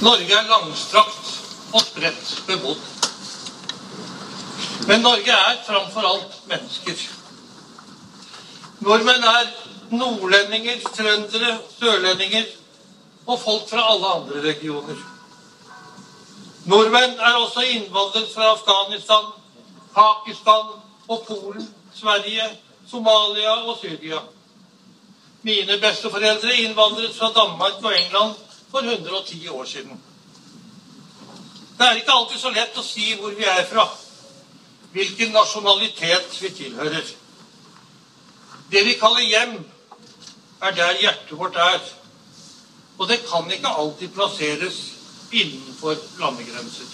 Norge er langstrakt og spredt bebodd. Men Norge er framfor alt mennesker. Nordmenn er nordlendinger, trøndere, sørlendinger og folk fra alle andre regioner. Nordmenn er også innvandret fra Afghanistan, Pakistan og Polen, Sverige, Somalia og Syria. Mine besteforeldre innvandret fra Danmark og England for 110 år siden. Det er ikke alltid så lett å si hvor vi er fra, hvilken nasjonalitet vi tilhører. Det vi kaller hjem, er der hjertet vårt er. Og det kan ikke alltid plasseres innenfor landegrenser.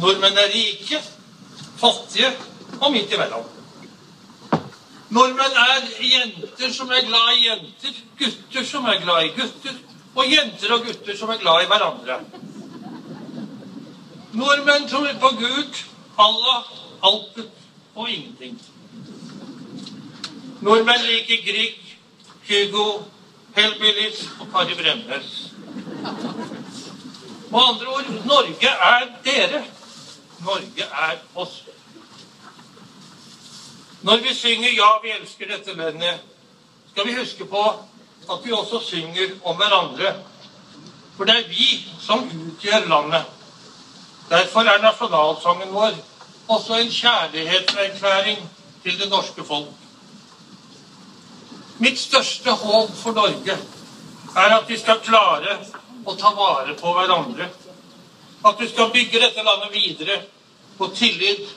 Nordmenn er rike, fattige og midt imellom. Nordmenn er jenter som er glad i jenter, gutter som er glad i gutter, og jenter og gutter som er glad i hverandre. Nordmenn tror på Gud, Allah, alt og ingenting. Nordmenn liker Grieg, Hugo, Hellbillies og Kari Bremnes. Med andre ord Norge er dere. Norge er oss. Når vi synger 'Ja, vi elsker dette landet', skal vi huske på at vi også synger om hverandre. For det er vi som utgjør landet. Derfor er nasjonalsangen vår også en kjærlighetserklæring til det norske folk. Mitt største håp for Norge er at vi skal klare å ta vare på hverandre. At vi skal bygge dette landet videre på tillit,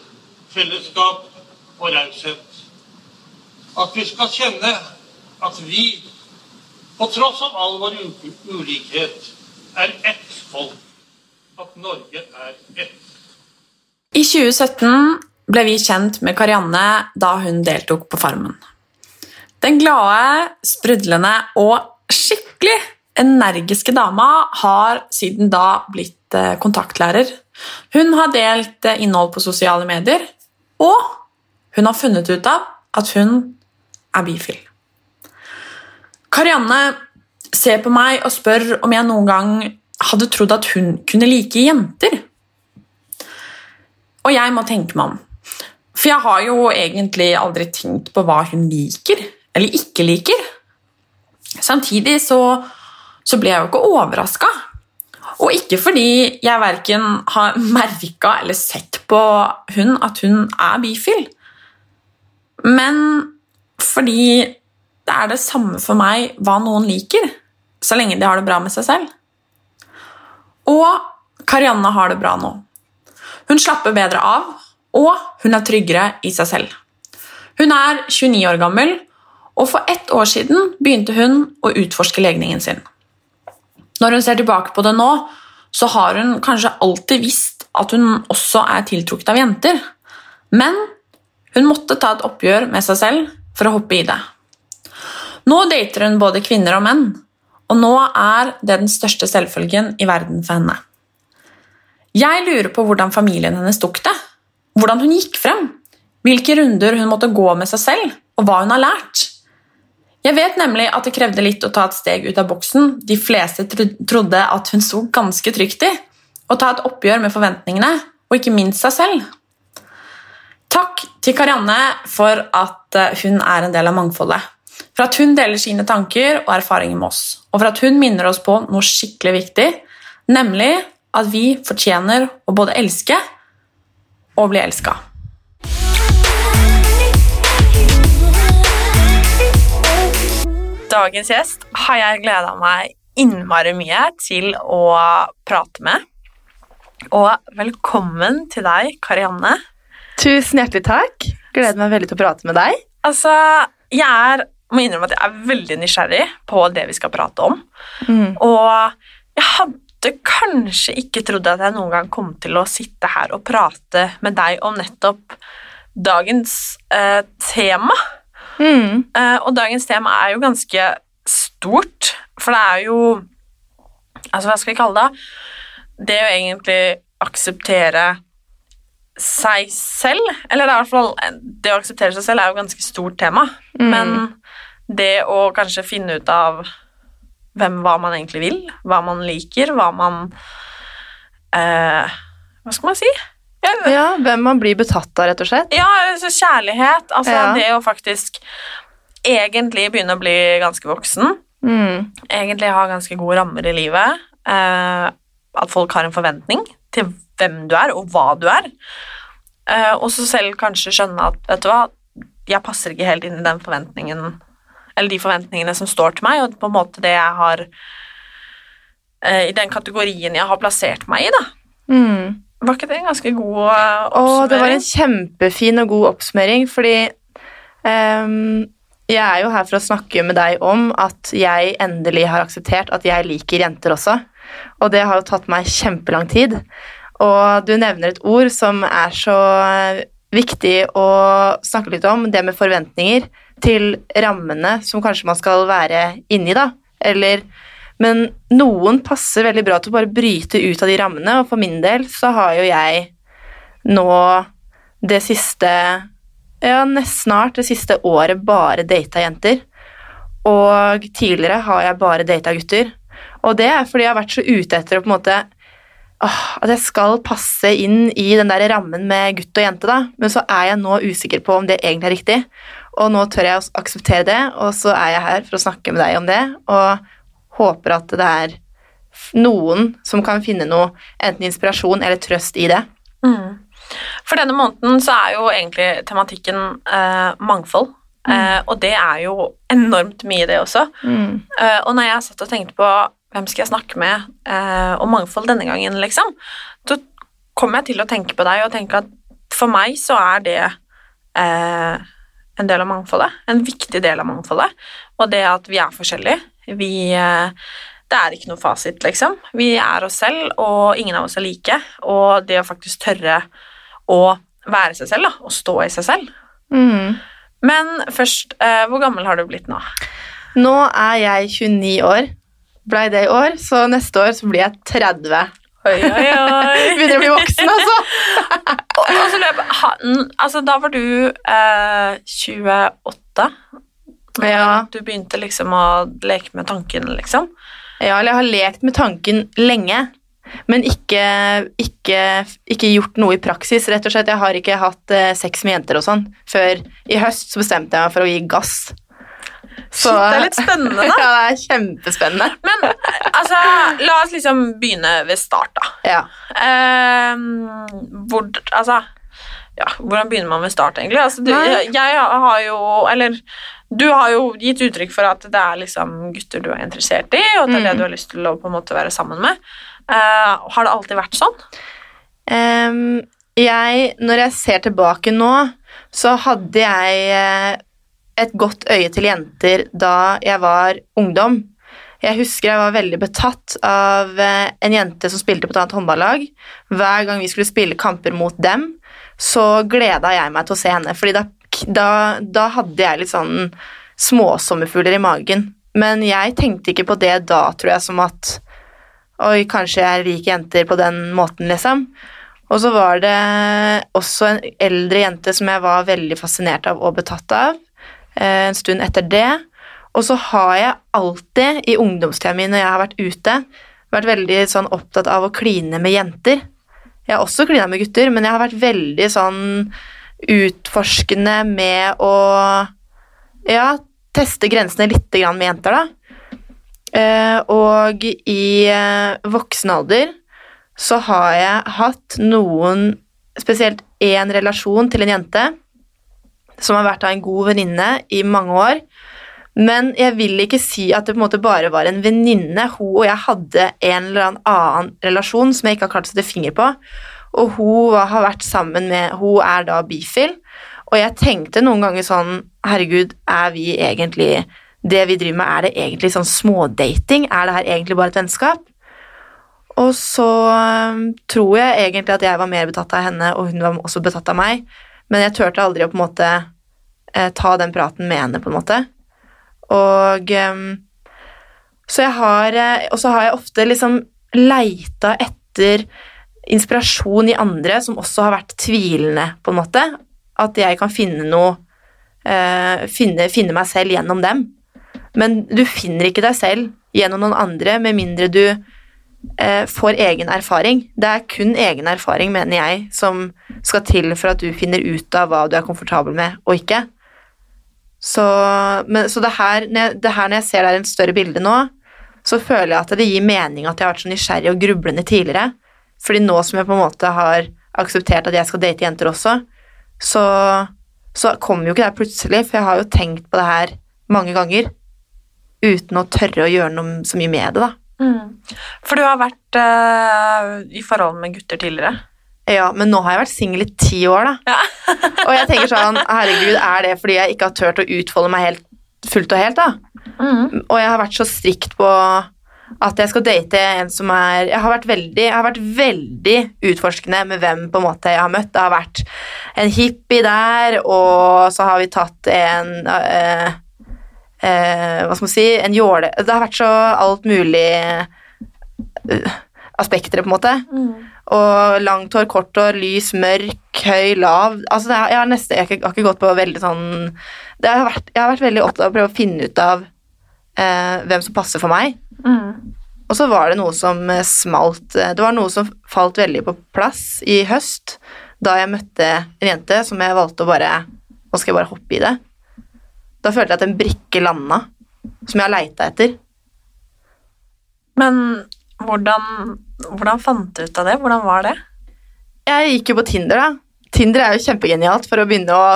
fellesskap og raushet. At vi skal kjenne at vi, på tross av all vår ulikhet, er ett folk. At Norge er ett. I 2017 ble vi kjent med Karianne da hun deltok på Farmen. Den glade, sprudlende og skikkelig energiske dama har siden da blitt eh, kontaktlærer. Hun har delt eh, innhold på sosiale medier, og hun har funnet ut av at hun er bifil. Karianne ser på meg og spør om jeg noen gang hadde trodd at hun kunne like jenter. Og jeg må tenke meg om. For jeg har jo egentlig aldri tenkt på hva hun liker eller ikke liker. Samtidig så, så ble jeg jo ikke overraska. Og ikke fordi jeg verken har merka eller sett på hun at hun er bifil, men fordi det er det samme for meg hva noen liker, så lenge de har det bra med seg selv. Og Karianne har det bra nå. Hun slapper bedre av, og hun er tryggere i seg selv. Hun er 29 år gammel, og for ett år siden begynte hun å utforske legningen sin. Når hun ser tilbake på det nå, så har hun kanskje alltid visst at hun også er tiltrukket av jenter, men hun måtte ta et oppgjør med seg selv for å hoppe i det. Nå dater hun både kvinner og menn, og nå er det den største selvfølgen i verden for henne. Jeg lurer på hvordan familien hennes tok det, hvordan hun gikk frem, hvilke runder hun måtte gå med seg selv, og hva hun har lært. Jeg vet nemlig at det krevde litt å ta et steg ut av boksen de fleste trodde at hun sto ganske trygt i, og ta et oppgjør med forventningene, og ikke minst seg selv. Takk til Karianne for at eh, hun er en del av mangfoldet. For at hun deler sine tanker og erfaringer med oss. Og for at hun minner oss på noe skikkelig viktig, nemlig at vi fortjener å både elske og bli elska. Dagens gjest har jeg gleda meg innmari mye til å prate med. Og velkommen til deg, Karianne. Tusen hjertelig takk. Gleder meg veldig til å prate med deg. Altså, jeg er, må innrømme at jeg er veldig nysgjerrig på det vi skal prate om. Mm. Og jeg hadde kanskje ikke trodd at jeg noen gang kom til å sitte her og prate med deg om nettopp dagens eh, tema. Mm. Eh, og dagens tema er jo ganske stort, for det er jo Altså, hva skal vi kalle det? Det å egentlig akseptere seg selv, eller det er i hvert fall Det å akseptere seg selv er jo et ganske stort tema, Mm. men det å kanskje finne ut av hvem, hva man egentlig vil, hva man liker, hva man eh, Hva skal man si? Jeg- Ja, hvem man blir betatt av, rett og slett. ja, kjærlighet. Altså Ja. det å faktisk egentlig begynne å bli ganske voksen. Mm. Egentlig ha ganske gode rammer i livet. Eh, at folk har en forventning til hvem du er, og hva du er. Eh, og så selv kanskje skjønne at vet du hva, jeg passer ikke helt inn i den forventningen eller de forventningene som står til meg, og på en måte det jeg har eh, I den kategorien jeg har plassert meg i, da. Mm. Var ikke det en ganske god eh, Å, det var en kjempefin og god oppsummering, fordi um, jeg er jo her for å snakke med deg om at jeg endelig har akseptert at jeg liker jenter også. Og det har jo tatt meg kjempelang tid. Og du nevner et ord som er så viktig å snakke litt om, det med forventninger til rammene som kanskje man skal være inni, da. Eller Men noen passer veldig bra til å bare bryte ut av de rammene, og for min del så har jo jeg nå det siste Ja, nesten snart det siste året bare data jenter. Og tidligere har jeg bare data gutter. Og det er fordi jeg har vært så ute etter å på en måte åh, At jeg skal passe inn i den der rammen med gutt og jente, da. Men så er jeg nå usikker på om det egentlig er riktig. Og nå tør jeg å akseptere det, og så er jeg her for å snakke med deg om det. Og håper at det er noen som kan finne noe, enten inspirasjon eller trøst i det. Mm. For denne måneden så er jo egentlig tematikken eh, mangfold. Eh, og det er jo enormt mye, det også. Mm. Eh, og når jeg satt og tenkte på hvem skal jeg snakke med eh, om mangfold denne gangen, liksom, så kom jeg til å tenke på deg og tenke at for meg så er det eh, en del av mangfoldet. En viktig del av mangfoldet. Og det at vi er forskjellige. Vi eh, Det er ikke noe fasit, liksom. Vi er oss selv, og ingen av oss er like. Og det å faktisk tørre å være seg selv, da, og stå i seg selv. Mm. Men først, eh, hvor gammel har du blitt nå? Nå er jeg 29 år. Blei det i år, så neste år så blir jeg 30. Oi, oi, oi. Begynner å bli voksen, altså. og, og så løp, han altså, da var du eh, 28. Ja. Du begynte liksom å leke med tanken, liksom. Ja, eller jeg har lekt med tanken lenge, men ikke, ikke, ikke gjort noe i praksis. Rett og slett, Jeg har ikke hatt eh, sex med jenter og sånn. Før i høst så bestemte jeg meg for å gi gass. Så- Shit, det er litt spennende, da. ja, det er kjempespennende. Men altså, la oss liksom begynne ved start, da. Ja. Eh, hvor, altså, ja, hvordan begynner man ved start, egentlig? Altså, du, jeg, jeg har jo Eller du har jo gitt uttrykk for at det er liksom gutter du er interessert i, og det er det Mm. du har lyst til å på en måte være sammen med. Eh, har det alltid vært sånn? Um, jeg, når jeg ser tilbake nå, så hadde jeg eh, et godt øye til jenter da jeg var ungdom. Jeg husker jeg var veldig betatt av eh, en jente som spilte på et annet håndballag. Hver gang vi skulle spille kamper mot dem, så gleda jeg meg til å se henne. Fordi da, da, da hadde jeg litt sånn småsommerfugler i magen. Men jeg tenkte ikke på det da, tror jeg, som at Oi, kanskje jeg liker jenter på den måten, liksom. Og så var det også en eldre jente som jeg var veldig fascinert av og betatt av en stund etter det. Og så har jeg alltid i ungdomstida mi når jeg har vært ute, vært veldig sånn opptatt av å kline med jenter. Jeg har også klina med gutter, men jeg har vært veldig sånn utforskende med å ja, teste grensene litt med jenter, da. Eh, og i eh, voksen alder så har jeg hatt noen, spesielt én relasjon til en jente som har vært av en god venninne i mange år. Men jeg vil ikke si at det på en måte bare var en venninne. Hun og jeg hadde en eller annen relasjon som jeg ikke har klart å sette finger på. Og hun har vært sammen med Hun er da bifil. Og jeg tenkte noen ganger sånn Herregud, er vi egentlig Det vi driver med, er det egentlig sånn smådating? Er det her egentlig bare et vennskap? Og så tror jeg egentlig at jeg var mer betatt av henne, og hun var også betatt av meg. Men jeg turte aldri å på en måte eh, ta den praten med henne, på en måte. Og så jeg har eh, Og så har jeg ofte liksom leita etter inspirasjon i andre som også har vært tvilende, på en måte. At jeg kan finne noe eh, finne, finne meg selv gjennom dem. Men du finner ikke deg selv gjennom noen andre med mindre du får egen erfaring. Det er kun egen erfaring, mener jeg, som skal til for at du finner ut av hva du er komfortabel med og ikke. Så, men, så det, her, det her når jeg ser det er en større bilde nå, så føler jeg at det gir mening at jeg har vært så nysgjerrig og grublende tidligere. Fordi nå som jeg på en måte har akseptert at jeg skal date jenter også, så, så kommer jo ikke det plutselig, for jeg har jo tenkt på det her mange ganger uten å tørre å gjøre noe så mye med det, da. Mm. For du har vært uh, i forhold med gutter tidligere? Ja, men nå har jeg vært singel i ti år, da. og jeg tenker sånn, herregud, er det fordi jeg ikke har turt å utfolde meg helt, fullt og helt, da? Mm. Og jeg har vært så strikt på at jeg skal date en som er Jeg har vært veldig, har vært veldig utforskende med hvem på en måte jeg har møtt. Det har vært en hippie der, og så har vi tatt en eh, eh, Hva skal man si En jåle Det har vært så alt mulig eh, aspekter, på en måte. Og langt hår, kort hår, lys, mørk, høy, lav Altså, er, jeg, har nesten, jeg har ikke- gått på veldig sånn det har vært, Jeg har vært veldig opptatt av å prøve å finne ut av eh, hvem som passer for meg. Mm. Og så var det noe som eh, smalt eh, Det var noe som falt veldig på plass i høst, da jeg møtte en jente som jeg valgte å bare Nå skal jeg bare hoppe i det. Da følte jeg at en brikke landa, som jeg leita etter. Men hvordan, hvordan fant du ut av det? Hvordan var det? Jeg gikk jo på Tinder, da. Tinder er jo kjempegenialt for å begynne å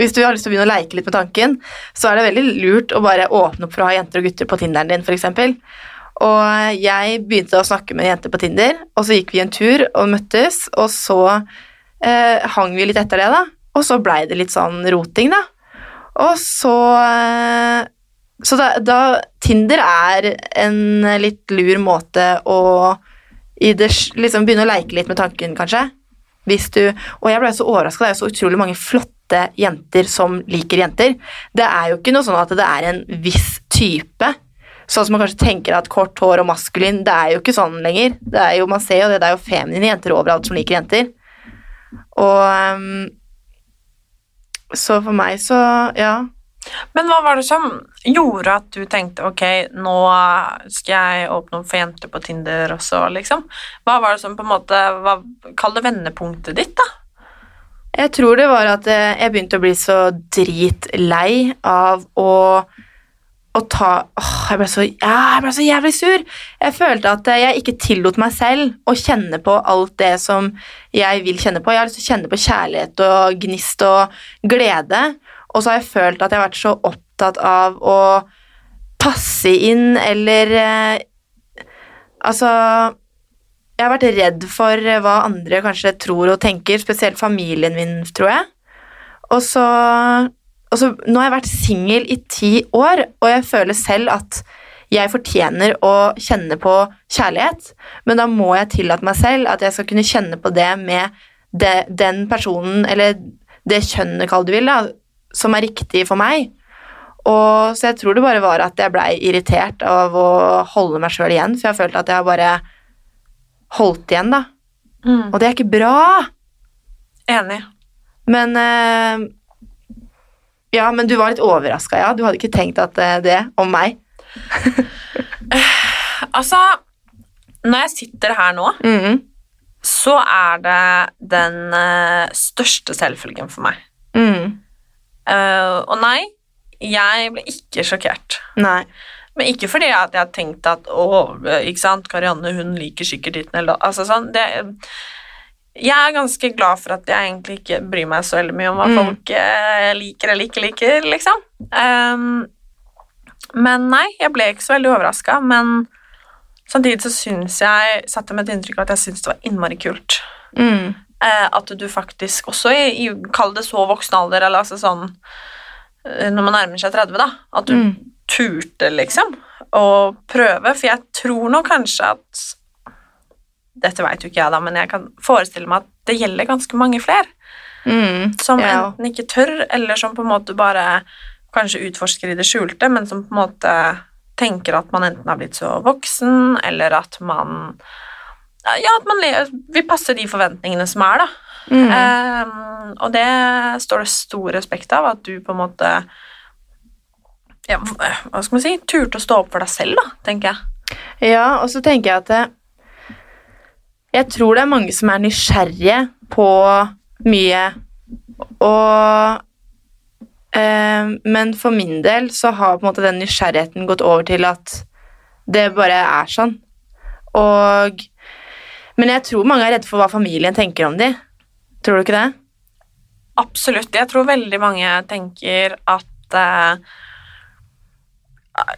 Hvis du har lyst til å begynne å leke litt med tanken, så er det veldig lurt å bare åpne opp for å ha jenter og gutter på Tinderen din, f.eks. Og jeg begynte å snakke med en jente på Tinder, og så gikk vi en tur og møttes, og så eh, hang vi litt etter det, da. Og så blei det litt sånn roting, da. Og så eh, Så da, da Tinder er en litt lur måte å det, liksom begynne å leke litt med tanken, kanskje. Hvis du, og jeg ble så overraska, det er jo så utrolig mange flotte jenter som liker jenter. Det er jo ikke noe sånn at det er en viss type. Sånn som man kanskje tenker at kort hår og maskulin, det er jo ikke sånn lenger. Det er jo, man ser jo det, det er jo feminine jenter overalt som liker jenter. Og ehm, Så for meg så, ja. Men hva var det som gjorde at du tenkte ok, nå skal jeg åpne opp for jenter på Tinder også, liksom? Hva var det som på en måte hva, Kall det vendepunktet ditt, da. Jeg tror det var at eh, jeg begynte å bli så dritlei av å, å ta åh, jeg, ble så, ja, jeg ble så jævlig sur. Jeg følte at eh, jeg ikke tillot meg selv å kjenne på alt det som jeg vil kjenne på. Jeg har lyst til å kjenne på kjærlighet og gnist og glede. Og så har jeg følt at jeg har vært så opptatt av å passe inn eller eh, Altså jeg har vært redd for hva andre kanskje tror og tenker, spesielt familien min, tror jeg. Og så, og så Nå har jeg vært singel i ti år, og jeg føler selv at jeg fortjener å kjenne på kjærlighet, men da må jeg tillate meg selv at jeg skal kunne kjenne på det med det, den personen, eller det kjønnet, kall du vil, da, som er riktig for meg. Og Så jeg tror det bare var at jeg blei irritert av å holde meg sjøl igjen, for jeg har følt at jeg har bare holdt igjen, da. Og det er ikke bra. Enig. Men eh, Ja, men du var litt overraska, ja. Du hadde ikke tenkt at eh, det om meg. Altså, når jeg sitter her nå, Mhm. så er det den uh, største selvfølgen for meg. Mm. Uh, og nei, jeg ble ikke sjokkert. Nei. Men ikke fordi jeg tenkt at å, ikke sant, Karianne hun liker sikkert ditt eller altså sånn, det, Jeg er ganske glad for at jeg egentlig ikke bryr meg så veldig mye om hva Mm. folk eh, liker eller ikke liker, liksom. Um, men nei, jeg ble ikke så veldig overraska, men samtidig så syns jeg satte meg et inntrykk av at jeg syns det var innmari kult. Mm. Uh, at du faktisk også i, i Kall det så voksen alder, eller altså sånn eh, Når man nærmer seg 30, da. At du Mm. turte, liksom, å prøve. For jeg tror nå kanskje at Dette veit jo ikke jeg, da, men jeg kan forestille meg at det gjelder ganske mange flere. Mm. Som Ja. enten ikke tør, eller som på en måte bare kanskje utforsker i det skjulte, men som på en måte tenker at man enten har blitt så voksen, eller at man Ja, at man vil passe de forventningene som er, da. Mm. Um, og det står det stor respekt av, at du på en måte ja, Hva skal man si? Turte å stå opp for deg selv, da, tenker jeg. Ja, og så tenker jeg at jeg tror det er mange som er nysgjerrige på mye, og eh, Men for min del så har på en måte den nysgjerrigheten gått over til at det bare er sånn. Og Men jeg tror mange er redde for hva familien tenker om de. Tror du ikke det? Absolutt. Jeg tror veldig mange tenker at eh,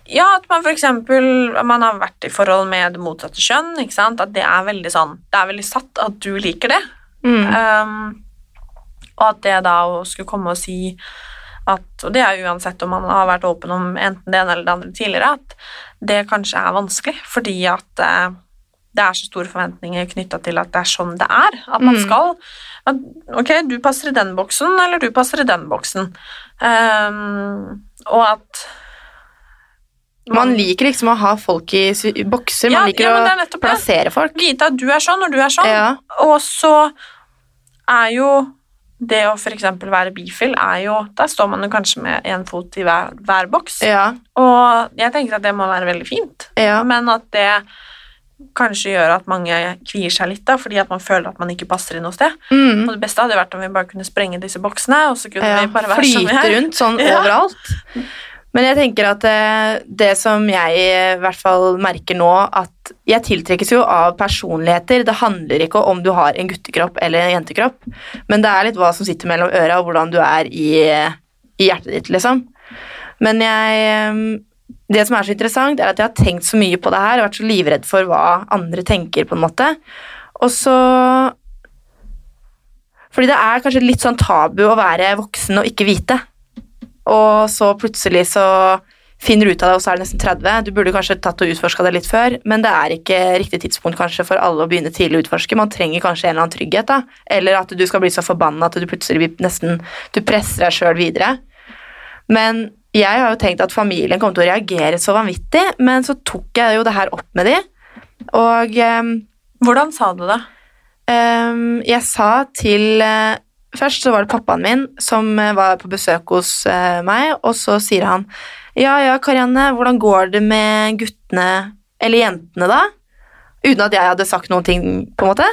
Ja, at man f.eks. man har vært i forhold med det motsatte kjønn. ikke sant? At det er veldig sånn Det er veldig satt at du liker det. Mm. Um, og at det da å skulle komme og si at Og det er uansett om man har vært åpen om enten det ene eller det andre tidligere, at det kanskje er vanskelig fordi at uh, det er så store forventninger knytta til at det er sånn det er. At man Mm. skal at, Ok, du passer i den boksen, eller du passer i den boksen. Um, og at Man liker liksom å ha folk i bokser. Man Ja, liker ja, å plassere folk. vite at du er sånn, og du er sånn. Ja. Og så er jo det å f.eks. være bifil, er jo Der står man jo kanskje med én fot i hver, hver boks. Ja. Og jeg tenker at det må være veldig fint, men at det kanskje gjør at mange kvier seg litt, da, fordi at man føler at man ikke passer inn noe sted. Mm. Og det beste hadde vært om vi bare kunne sprenge disse boksene, og så kunne vi bare være sånn flyte er. rundt sånn overalt. Men jeg tenker at det, det som jeg i hvert fall merker nå, at jeg tiltrekkes jo av personligheter. Det handler ikke om du har en guttekropp eller en jentekropp, men det er litt hva som sitter mellom øra, og hvordan du er i, i hjertet ditt, liksom. Men jeg Det som er så interessant, er at jeg har tenkt så mye på det her og vært så livredd for hva andre tenker, på en måte. Og så Fordi det er kanskje litt sånn tabu å være voksen og ikke vite. Og så plutselig så finner du ut av det, og så er det nesten 30. Du burde kanskje tatt og utforska det litt før, men det er ikke riktig tidspunkt kanskje for alle å begynne tidlig å utforske. Man trenger kanskje en eller annen trygghet, da. Eller at du skal bli så forbanna at du plutselig blir nesten Du presser deg sjøl videre. Men jeg har jo tenkt at familien kommer til å reagere så vanvittig, men så tok jeg jo det her opp med de, og um, Hvordan sa du det? Um, jeg sa til eh, Først så var det pappaen min som eh, var på besøk hos eh, meg, og så sier han Ja, ja, Karianne, hvordan går det med guttene Eller jentene, da? Uten at jeg hadde sagt noen ting, på en måte.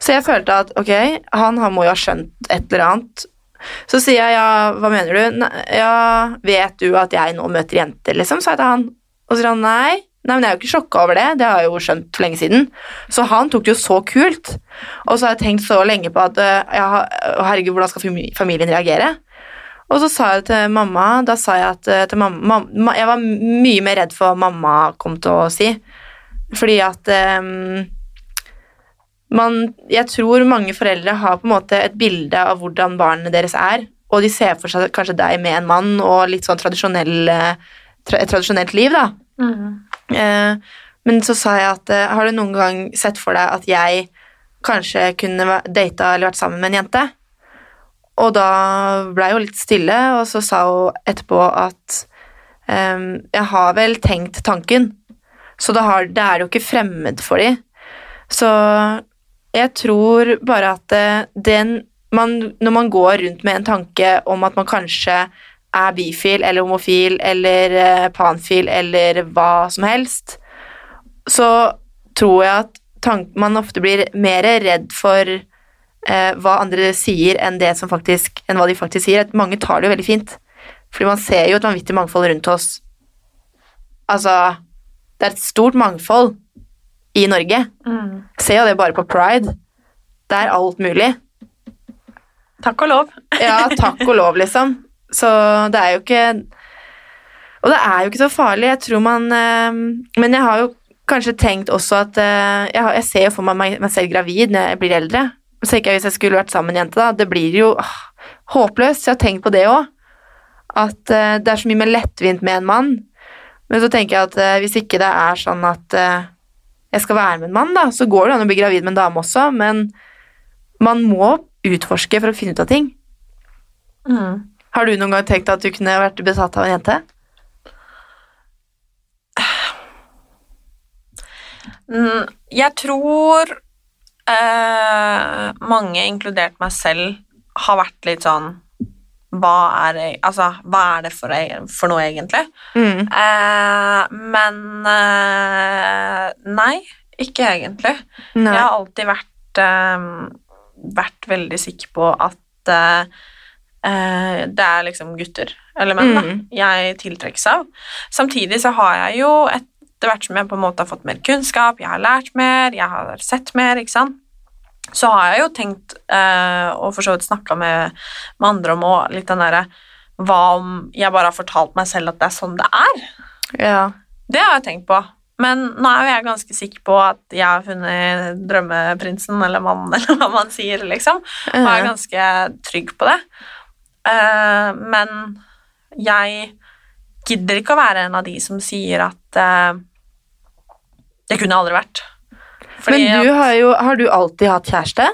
Så jeg følte at ok, han, han må jo ha skjønt et eller annet. Så sier jeg ja, hva mener du? «Nei, Ja, vet du at jeg nå møter jenter, liksom? sa jeg til han. Og så sier han nei. Nei, men jeg er jo ikke sjokka over det, det har jeg jo skjønt for lenge siden. Så han tok det jo så kult. Og så har jeg tenkt så lenge på at eh, ja, herregud, hvordan skal familien reagere? Og så sa jeg til mamma Da sa jeg at eh, til mamma, mamma Jeg var mye mer redd for hva mamma kom til å si. Fordi at um, man Jeg tror mange foreldre har på en måte et bilde av hvordan barnet deres er, og de ser for seg kanskje deg med en mann og litt sånn tradisjonell eh, tra tradisjonelt liv, da. Eh, men så sa jeg at eh, har du noen gang sett for deg at jeg kanskje kunne data eller vært sammen med en jente? Og da ble jeg jo litt stille, og så sa hun etterpå at ehm, jeg har vel tenkt tanken, så det, har, det er jo ikke fremmed for dem. Så jeg tror bare at eh, den man, Når man går rundt med en tanke om at man kanskje er bifil eller homofil eller eh, panfil eller hva som helst, så tror jeg at man ofte blir mer redd for eh, hva andre sier enn, det som faktisk, enn hva de faktisk sier. At mange tar det jo veldig fint. Fordi man ser jo et vanvittig mangfold rundt oss. Altså Det er et stort mangfold i Norge. Mm. Ser jo det bare på pride. Det er alt mulig. Takk og lov. Ja, takk og lov, liksom. Så det er jo ikke Og det er jo ikke så farlig. Jeg tror man eh, Men jeg har jo kanskje tenkt også at eh, jeg, har, jeg ser jo for meg meg selv gravid når jeg blir eldre. Så tenker jeg hvis jeg skulle vært sammen med en jente, da. Det blir jo åh, håpløst. Så jeg har tenkt på det òg. At eh, det er så mye mer lettvint med en mann. Men så tenker jeg at hvis ikke det er sånn at jeg skal være med en mann, da, så går det an å bli gravid med en dame også, men man må utforske for å finne ut av ting. Mm. Har du noen gang tenkt at du kunne vært besatt av en jente? Mm, Jeg tror eh, mange, inkludert meg selv, har vært litt sånn Hva er det, altså, hva er det for, e- for noe, egentlig? Mm. Eh, men eh, nei, ikke egentlig. Nei. Jeg har alltid vært, eh, vært veldig sikker på at eh, det er liksom gutter, eller menn, da, Mm. jeg tiltrekkes av. Samtidig så har jeg jo, etter hvert som jeg på en måte har fått mer kunnskap, jeg har lært mer, jeg har sett mer, ikke sant, så har jeg jo tenkt, eh, og for så vidt snakka med, med andre om òg, litt den derre, hva om jeg bare har fortalt meg selv at det er sånn det er? Ja. Det har jeg tenkt på. Men nå er jo jeg ganske sikker på at jeg har funnet drømmeprinsen eller mannen, eller hva man sier, liksom. Og er ganske trygg på det. Eh, men jeg gidder ikke å være en av de som sier at uh, det kunne aldri vært. Fordi Men du har jo Har du alltid hatt kjæreste?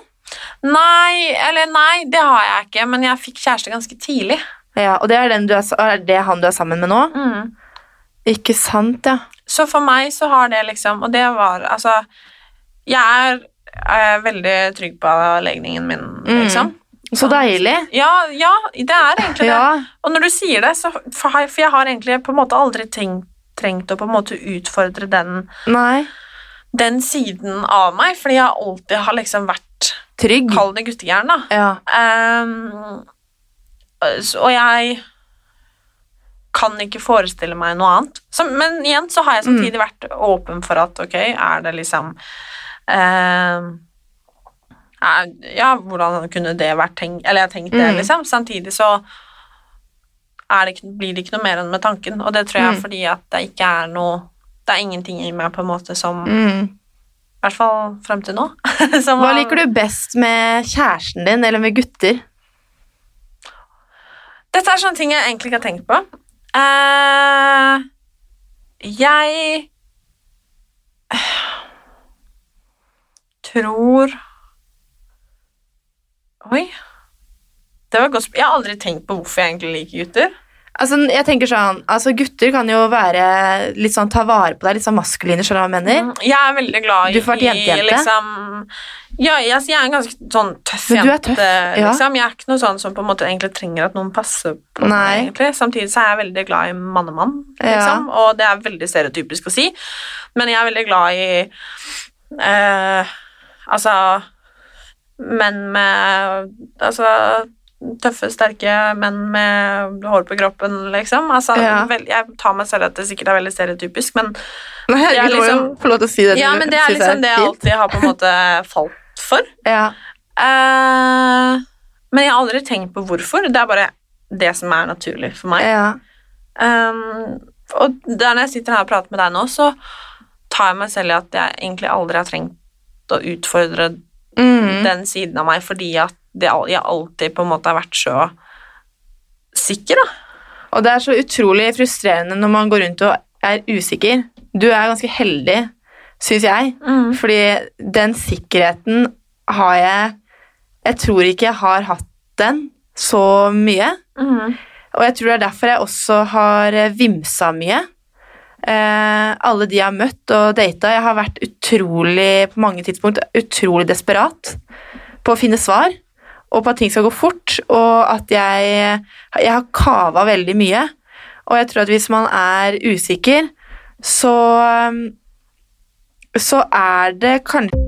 Nei, eller nei, det har jeg ikke, men jeg fikk kjæreste ganske tidlig. Ja, og det er, den du er, er det han du er sammen med nå? Mm. Ikke sant, ja. Så for meg så har det liksom Og det var altså Jeg er, er veldig trygg på legningen min, Mm. Så deilig. Ja, ja, det er egentlig det. Ja. Og når du sier det, så For jeg har egentlig på en måte aldri tenkt, trengt å på en måte utfordre den, den siden av meg, fordi jeg alltid har liksom vært Trygg. Kall det guttegæren, da. Ja. Um, og jeg kan ikke forestille meg noe annet. Så, men igjen så har jeg samtidig vært åpen for at ok, er det liksom er, Ja, hvordan kunne det vært tenkt Eller jeg har tenkt det, Mm. liksom. Samtidig så er det, blir det ikke noe mer enn med tanken, og det tror jeg Mm. fordi at det ikke er noe Det er ingenting i meg på en måte som Mm. I hvert fall frem til nå. Hva liker du best med kjæresten din eller med gutter? Dette er sånne ting jeg egentlig ikke har tenkt på. Uh, jeg tror Oi. Det var godt Jeg har aldri tenkt på hvorfor jeg egentlig liker gutter. Altså, jeg tenker sånn, altså Gutter kan jo være litt sånn ta vare på deg, litt sånn maskuline, skjønner du hva jeg mener? Jeg er veldig glad i Du får vært jente-jente? liksom Ja, jeg, altså, jeg er en ganske sånn tøff Men du er jente, tøff, ja. liksom. Jeg er ikke noe sånn som på en måte egentlig trenger at noen passer på Nei. meg, egentlig. Samtidig så er jeg veldig glad i mannemann, Ja. liksom. Og det er veldig stereotypisk å si, men jeg er veldig glad i eh, Altså menn med Altså tøffe, sterke menn med hår på kroppen, liksom. Altså, Ja. vel, jeg tar meg selv at det sikkert er veldig stereotypisk, men Nei, må jo liksom- få lov til å si det. ja, men det er liksom det jeg alltid har på en måte falt for. Ja. Uh, men jeg har aldri tenkt på hvorfor. Det er bare det som er naturlig for meg. ja. Um, og der når jeg sitter her og prater med deg nå, så tar jeg meg selv i at jeg egentlig aldri har trengt å utfordre Mm. den siden av meg, fordi at det, jeg alltid på en måte har vært så sikker, da. Og det er så utrolig frustrerende når man går rundt og er usikker. Du er ganske heldig, syns jeg, fordi den sikkerheten har jeg Jeg tror ikke jeg har hatt den så mye. Og jeg tror det er derfor jeg også har vimsa mye. Eh, alle de jeg har møtt og data Jeg har vært utrolig, på mange tidspunkt, utrolig desperat på å finne svar, og på at ting skal gå fort, og at jeg, jeg har kava veldig mye. Og jeg tror at hvis man er usikker, så så er det kanskje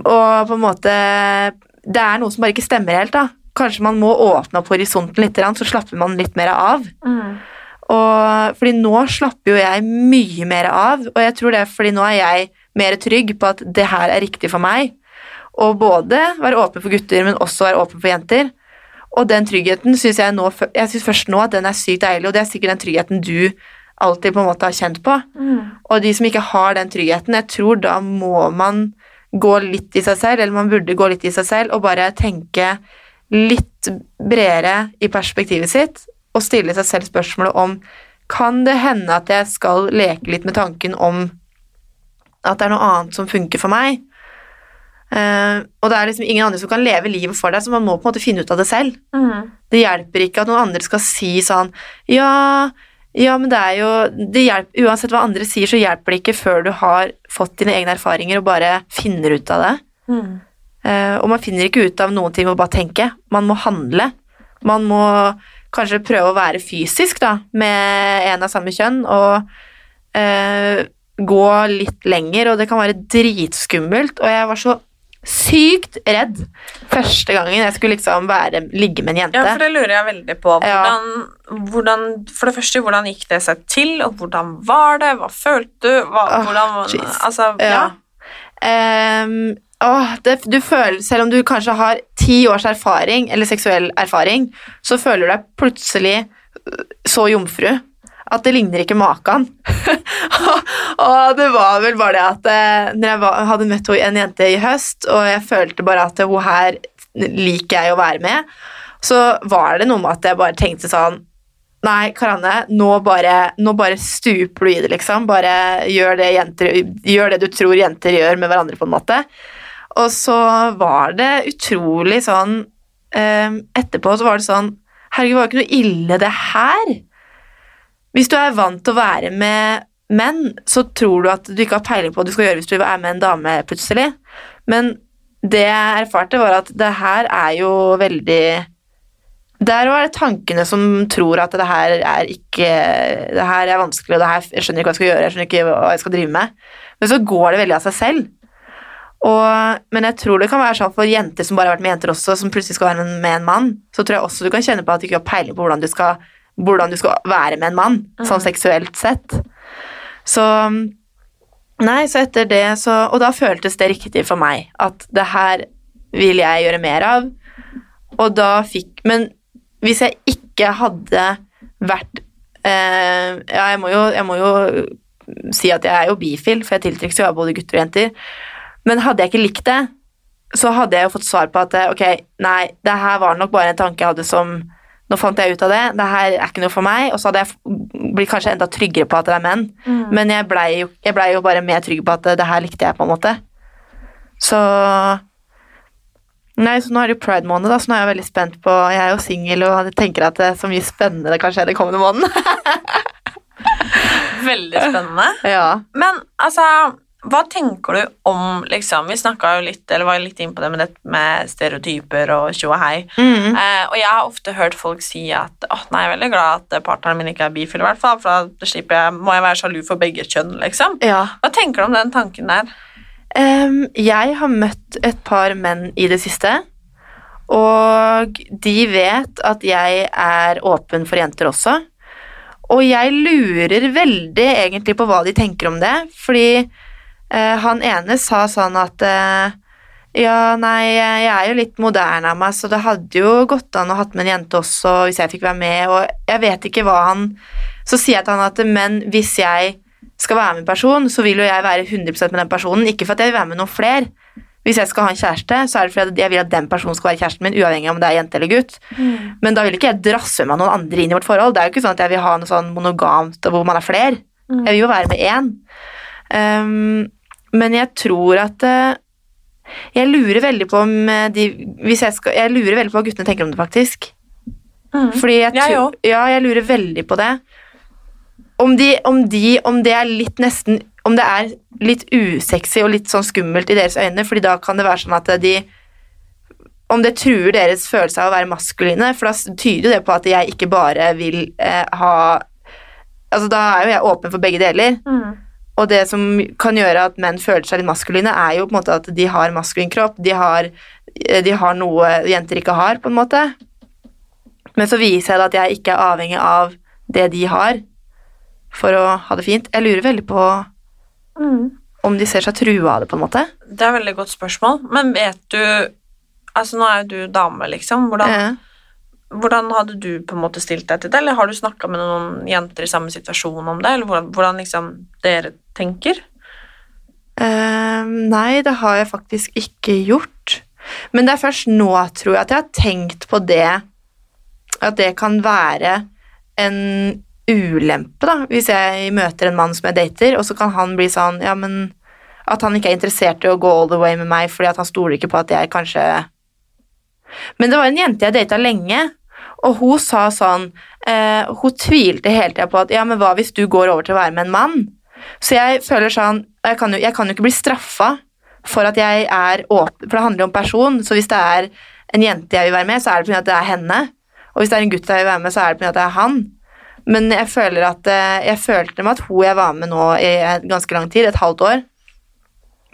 å på en måte Det er noe som bare ikke stemmer helt, da. Kanskje man må åpne opp horisonten litt, så slapper man litt mer av. Mm. Og, fordi nå slapper jo jeg mye mer av, og jeg tror det er fordi nå er jeg mer trygg på at det her er riktig for meg. Og både være åpen for gutter, men også være åpen for jenter. Og den tryggheten syns jeg nå Jeg synes først nå at den er sykt deilig, og det er sikkert den tryggheten du alltid på en måte har kjent på. Mm. Og de som ikke har den tryggheten, jeg tror da må man gå litt i seg selv, eller man burde gå litt i seg selv og bare tenke litt bredere i perspektivet sitt og stille seg selv spørsmålet om kan det hende at jeg skal leke litt med tanken om at det er noe annet som funker for meg? Uh, og det er liksom ingen andre som kan leve livet for deg, så man må på en måte finne ut av det selv. Mm. Det hjelper ikke at noen andre skal si sånn Ja, ja, men det er jo det hjelper, Uansett hva andre sier, så hjelper det ikke før du har fått dine egne erfaringer og bare finner ut av det. Mm. Uh, og man finner ikke ut av noen ting ved å bare tenke. Man må handle. Man må kanskje prøve å være fysisk da, med en av samme kjønn og uh, gå litt lenger, og det kan være dritskummelt. Og jeg var så sykt redd første gangen jeg skulle liksom være, ligge med en jente. Ja, for det lurer jeg veldig på. Ja. Hvordan, hvordan, for det første, hvordan gikk det seg til, og hvordan var det? Hva følte du? Hva, oh, hvordan, altså, ja. Ja. Um, oh, det, du føler, selv om du kanskje har ti års erfaring, eller seksuell erfaring, så føler du deg plutselig øh, så jomfru at det ligner ikke maken. og det var vel bare det at eh, når jeg hadde møtt en jente i høst, og jeg følte bare at hun her liker jeg å være med, så var det noe med at jeg bare tenkte sånn Nei, Karanne, nå bare, nå bare stuper du i det, liksom. Bare gjør det, jenter, gjør det du tror jenter gjør med hverandre, på en måte. Og så var det utrolig sånn eh, Etterpå så var det sånn Herregud, var det ikke noe ille, det her? Hvis du er vant til å være med menn, så tror du at du ikke har peiling på hva du skal gjøre hvis du er med en dame plutselig. Men det jeg erfarte, var at det her er jo veldig Der var det tankene som tror at det her er ikke Det her er vanskelig, og det her, jeg skjønner ikke hva jeg skal gjøre, jeg skjønner ikke hva jeg skal drive med. Men så går det veldig av seg selv. Og, men jeg tror det kan være sånn for jenter som bare har vært med jenter også, som plutselig skal være med en mann, så tror jeg også du kan kjenne på at du ikke har peiling på hvordan du skal, hvordan du skal være med en mann, sånn seksuelt sett. Så Nei, så etter det så Og da føltes det riktig for meg at det her vil jeg gjøre mer av. Og da fikk Men hvis jeg ikke hadde vært eh, Ja, jeg må, jo, jeg må jo si at jeg er jo bifil, for jeg tiltrekkes jo av både gutter og jenter. Men hadde jeg ikke likt det, så hadde jeg jo fått svar på at ok, nei, det her var nok bare en tanke jeg hadde som Nå fant jeg ut av det, det her er ikke noe for meg. Og så hadde jeg blitt kanskje enda tryggere på at det er menn. Mm. Men jeg blei jo, ble jo bare mer trygg på at det her likte jeg, på en måte. Så Nei, så nå er det jo pride-måned, da, så nå er jeg veldig spent på Jeg er jo singel og tenker at det er så mye spennende det kan skje den kommende måneden. Veldig spennende. ja. Men altså, hva tenker du om liksom, Vi snakka jo litt, eller var litt inn på det med, det med stereotyper og tjo og hei. Mm. Eh, og jeg har ofte hørt folk si at åh, nei, jeg er veldig glad at partneren min ikke er bifil, i hvert fall, for da slipper jeg, må jeg være sjalu for begge kjønn, liksom. ja. Hva tenker du om den tanken der? Um, jeg har møtt et par menn i det siste, og de vet at jeg er åpen for jenter også. Og jeg lurer veldig egentlig på hva de tenker om det, fordi han ene sa sånn at eh, ja, nei, jeg er jo litt moderne av meg, så det hadde jo gått an å hatt med en jente også hvis jeg fikk være med, og jeg vet ikke hva han Så sier jeg til han at men hvis jeg skal være med en person, så vil jo jeg være 100 med den personen, ikke for at jeg vil være med noen flere. Hvis jeg skal ha en kjæreste, så er det fordi jeg vil at den personen skal være kjæresten min, uavhengig av om det er jente eller gutt. Mm. Men da vil ikke jeg drasse med meg noen andre inn i vårt forhold. Det er jo ikke sånn at jeg vil ha noe sånn monogamt hvor man er flere. Mm. Jeg vil jo være med én. Um, men jeg tror at eh, Jeg lurer veldig på om eh, de hvis jeg, skal, jeg lurer veldig på hva guttene tenker om det, faktisk. Fordi jeg, Mm. Jeg tror- ja, jeg lurer veldig på det. Om de, om de Om det er litt nesten Om det er litt usexy og litt sånn skummelt i deres øyne, fordi da kan det være sånn at de Om det truer deres følelse av å være maskuline, for da tyder det på at jeg ikke bare vil eh, ha Altså, da er jo jeg åpen for begge deler. Og det som kan gjøre at menn føler seg litt maskuline, er jo på en måte at de har maskulin kropp, de har, de har noe jenter ikke har, på en måte. Men så viser jeg da at jeg ikke er avhengig av det de har, for å ha det fint. Jeg lurer veldig på om de ser seg trua av det, på en måte. Det er et veldig godt spørsmål, men vet du Altså, nå er jo du dame, liksom. Hvordan, hvordan hadde du på en måte stilt deg til det, eller har du snakka med noen jenter i samme situasjon om det, eller hvordan, hvordan liksom dere tenker? Uh, nei, det har jeg faktisk ikke gjort. Men det er først nå, tror jeg, at jeg har tenkt på det At det kan være en ulempe, da, hvis jeg møter en mann som jeg dater, og så kan han bli sånn Ja, men At han ikke er interessert i å gå all the way med meg fordi at han stoler ikke på at jeg kanskje Men det var en jente jeg data lenge, og hun sa sånn eh, Hun tvilte hele tida på at ja, men hva hvis du går over til å være med en mann? Så jeg føler sånn Jeg kan jo, jeg kan jo ikke bli straffa for at jeg er åpen, for det handler jo om person. Så hvis det er en jente jeg vil være med, så er det fordi at det er henne. Og hvis det er en gutt jeg vil være med, så er det fordi at det er han. Men jeg føler at eh, jeg følte med at hun jeg var med nå i ganske lang tid, et halvt år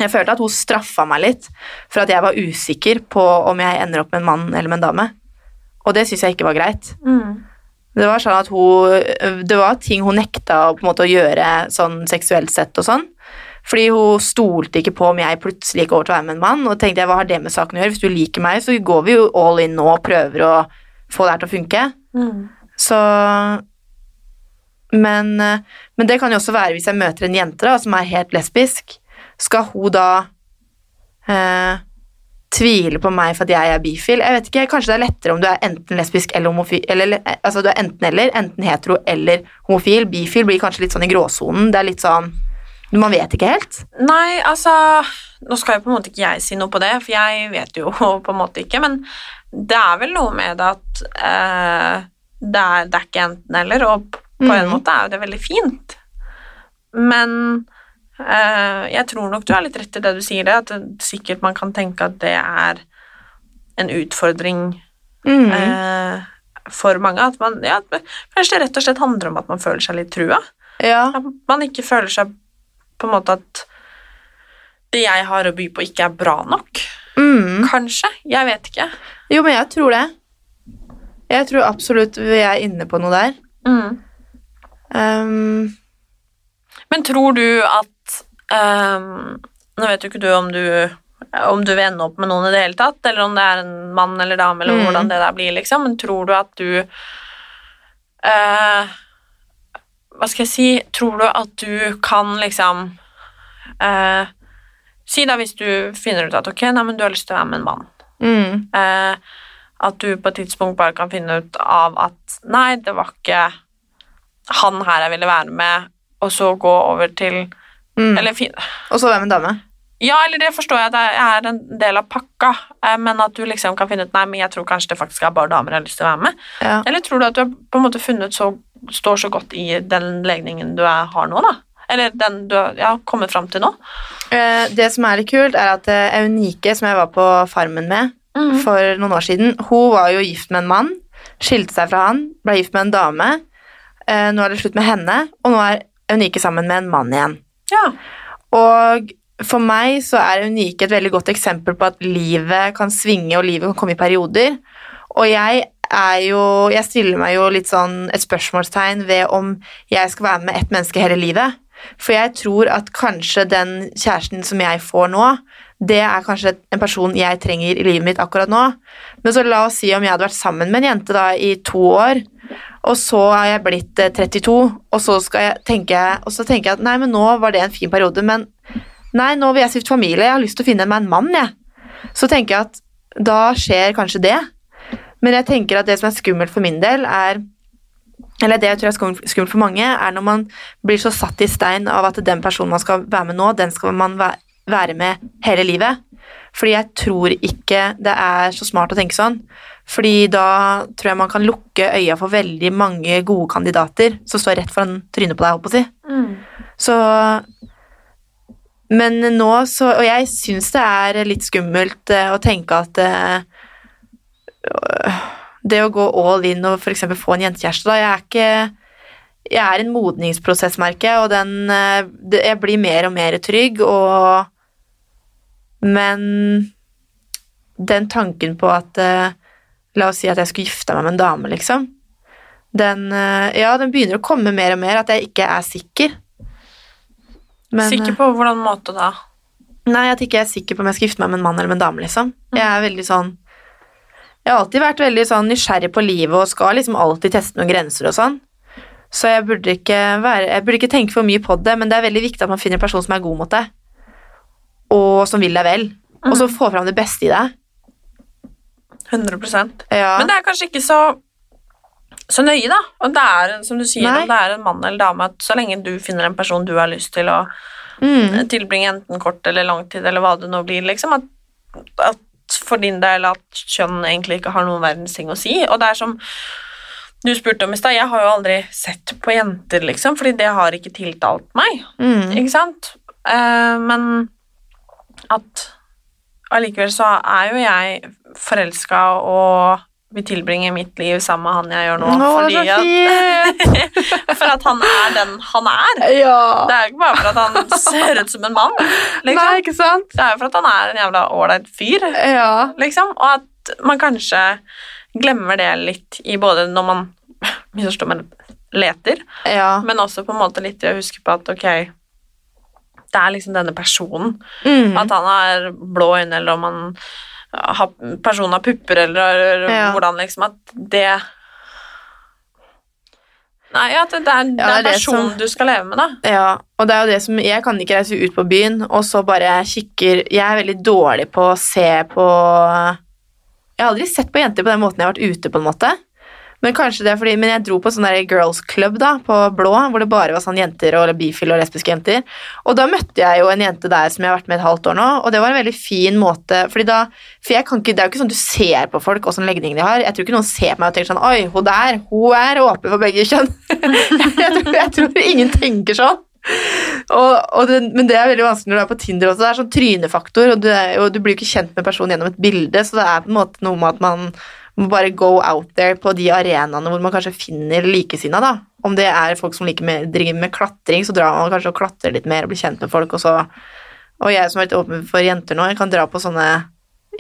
Jeg følte at hun straffa meg litt for at jeg var usikker på om jeg ender opp med en mann eller med en dame. Og det syns jeg ikke var greit. Det var sånn at hun Det var ting hun nekta på en måte å gjøre sånn seksuelt sett og sånn. Fordi hun stolte ikke på om jeg plutselig gikk over til å være med en mann. Og tenkte jeg, hva har det med saken å gjøre? Hvis du liker meg, så går vi jo all in nå og prøver å få det her til å funke. Så men, men det kan jo også være hvis jeg møter en jente da, som er helt lesbisk. Skal hun da eh, tvile på meg for at jeg er bifil? Jeg vet ikke, Kanskje det er lettere om du er enten lesbisk eller homofil. Eller, altså du er enten eller, enten hetero eller homofil. Bifil blir kanskje litt sånn i gråsonen. Det er litt sånn Man vet ikke helt. Nei, altså Nå skal jo på en måte ikke jeg si noe på det, for jeg vet jo på en måte ikke, men det er vel noe med det at eh, det, er, det er ikke enten-eller, og på en Mhm. måte er jo det veldig fint. Men jeg tror nok du har litt rett i det du sier, det, at sikkert man kan tenke at det er en utfordring Mhm. eh, for mange. At man, ja, kanskje det rett og slett handler om at man føler seg litt trua. Ja. At man ikke føler seg på en måte at det jeg har å by på, ikke er bra nok. Mm. Kanskje. Jeg vet ikke. Jo, men jeg tror det. Jeg tror absolutt vi er inne på noe der. Um, Men tror du at ehm, Nå vet jo ikke du om du om du vil ende opp med noen i det hele tatt, eller om det er en mann eller dame, eller Mm. hvordan det der blir, liksom, men tror du at du uh, Hva skal jeg si Tror du at du kan liksom uh, Si da hvis du finner ut at ok, nei, men du har lyst til å være med en mann. mm. Eh, at du på et tidspunkt bare kan finne ut av at nei, det var ikke han her jeg ville være med, og så gå over til Mm. Eller fin Og så hvem med en dame. Ja, eller det forstår jeg at det er en del av pakka, eh, men at du liksom kan finne ut nei, men jeg tror kanskje det faktisk er bare damer jeg har lyst til å være med. Ja. Eller tror du at du har på en måte funnet så står så godt i den legningen du er, har nå, da? Eller den du har ja, kommet fram til nå? Eh, det som er litt kult, er at eh, Eunike, som jeg var på Farmen med for noen år siden, hun var jo gift med en mann, skilte seg fra han, ble gift med en dame. Nå er det slutt med henne, og nå er Eunike sammen med en mann igjen. Ja. Og for meg så er Unike et veldig godt eksempel på at livet kan svinge, og livet kan komme i perioder. Og jeg er jo Jeg stiller meg jo litt sånn et spørsmålstegn ved om jeg skal være med ett menneske hele livet. For jeg tror at kanskje den kjæresten som jeg får nå, det er kanskje en person jeg trenger i livet mitt akkurat nå. Men så la oss si om jeg hadde vært sammen med en jente da i to år, og så er jeg blitt eh, 32, og så, jeg, tenke, og så tenker jeg at nei, men nå var det en fin periode, men nei, nå vil jeg stifte familie, jeg har lyst til å finne meg en mann, jeg. Så tenker jeg at da skjer kanskje det. Men jeg tenker at det som er skummelt for min del, er eller det jeg tror er skummelt for mange, er når man blir så satt i stein av at den personen man skal være med nå, den skal man væ- være med hele livet. Fordi jeg tror ikke det er så smart å tenke sånn. Fordi da tror jeg man kan lukke øya for veldig mange gode kandidater som står rett foran trynet på deg, holdt på å si. Så Men nå så Og jeg syns det er litt skummelt eh, å tenke at uh, det å gå all in og f.eks. få en jentekjæreste, da Jeg er ikke Jeg er en modningsprosess, merker jeg, og den eh, Jeg blir mer og mer trygg, og Men den tanken på at eh, La oss si at jeg skulle gifte meg med en dame, liksom. Den eh, Ja, den begynner å komme mer og mer, at jeg ikke er sikker. Men, Sikker eh, på hvordan måte da? Nei, at jeg ikke er sikker på om jeg skal gifte meg med en mann eller med en dame, liksom. Jeg er veldig sånn Jeg har alltid vært veldig sånn nysgjerrig på livet og skal liksom alltid teste noen grenser og sånn. Så jeg burde være Jeg burde ikke tenke for mye på det, men det er veldig viktig at man finner en person som er god mot deg, og som vil deg vel, og som får fram det beste i deg. 100 Ja. Men det er kanskje ikke så, så nøye, da. Om det er, som du sier, Nei. om det er en mann eller dame, at så lenge du finner en person du har lyst til å Mm. tilbringe enten kort eller lang tid, eller hva det nå blir, liksom, at, at for din del at kjønn egentlig ikke har noen verdens ting å si. Og det er som du spurte om i stad, jeg har jo aldri sett på jenter, liksom, fordi det har ikke tiltalt meg. Mm. Ikke sant? Uh, men at allikevel så er jo jeg forelska og vil tilbringe mitt liv sammen med han jeg gjør nå. Nå, fordi at, for at han er den han er. Ja. Det er jo ikke bare for at han ser ut som en mann. Liksom. Nei, ikke sant? Det er jo for at han er en jævla ålreit fyr. Ja. Liksom. Og at man kanskje glemmer det litt i både når man misforstår men leter, Ja. men også på en måte litt i å huske på at ok, det er liksom denne personen. Mm. At han har blå øyne, eller om han har, personen har pupper, eller, Ja. hvordan liksom At det Nei, at det er, det Ja, er det er personen som- du skal leve med, da. Ja, og det er jo det som Jeg kan ikke reise ut på byen og så bare kikker Jeg er veldig dårlig på å se på Jeg har aldri sett på jenter på den måten jeg har vært ute, på en måte. Men kanskje det er fordi Men jeg dro på sånn der girls club da, på Blå, hvor det bare var sånn jenter og bifile og lesbiske jenter. Og da møtte jeg jo en jente der som jeg har vært med et halvt år nå, og det var en veldig fin måte fordi da, For jeg kan ikke, det er jo ikke sånn du ser på folk åssen legning de har. Jeg tror ikke noen ser på meg og tenker sånn Oi, hun der, hun er åpen for begge kjønn. jeg, tror, jeg tror ingen tenker sånn. Og, og det, men det er veldig vanskelig når du er på Tinder også. Det er sånn trynefaktor, og du, er, og du blir jo ikke kjent med personen gjennom et bilde, så det er på en måte noe med at man må bare go out there på de arenaene hvor man kanskje finner likesinna, da. Om det er folk som med, driver med klatring, så drar man kanskje og klatrer litt mer og blir kjent med folk, og så Og jeg som er litt åpen for jenter nå, jeg kan dra på sånne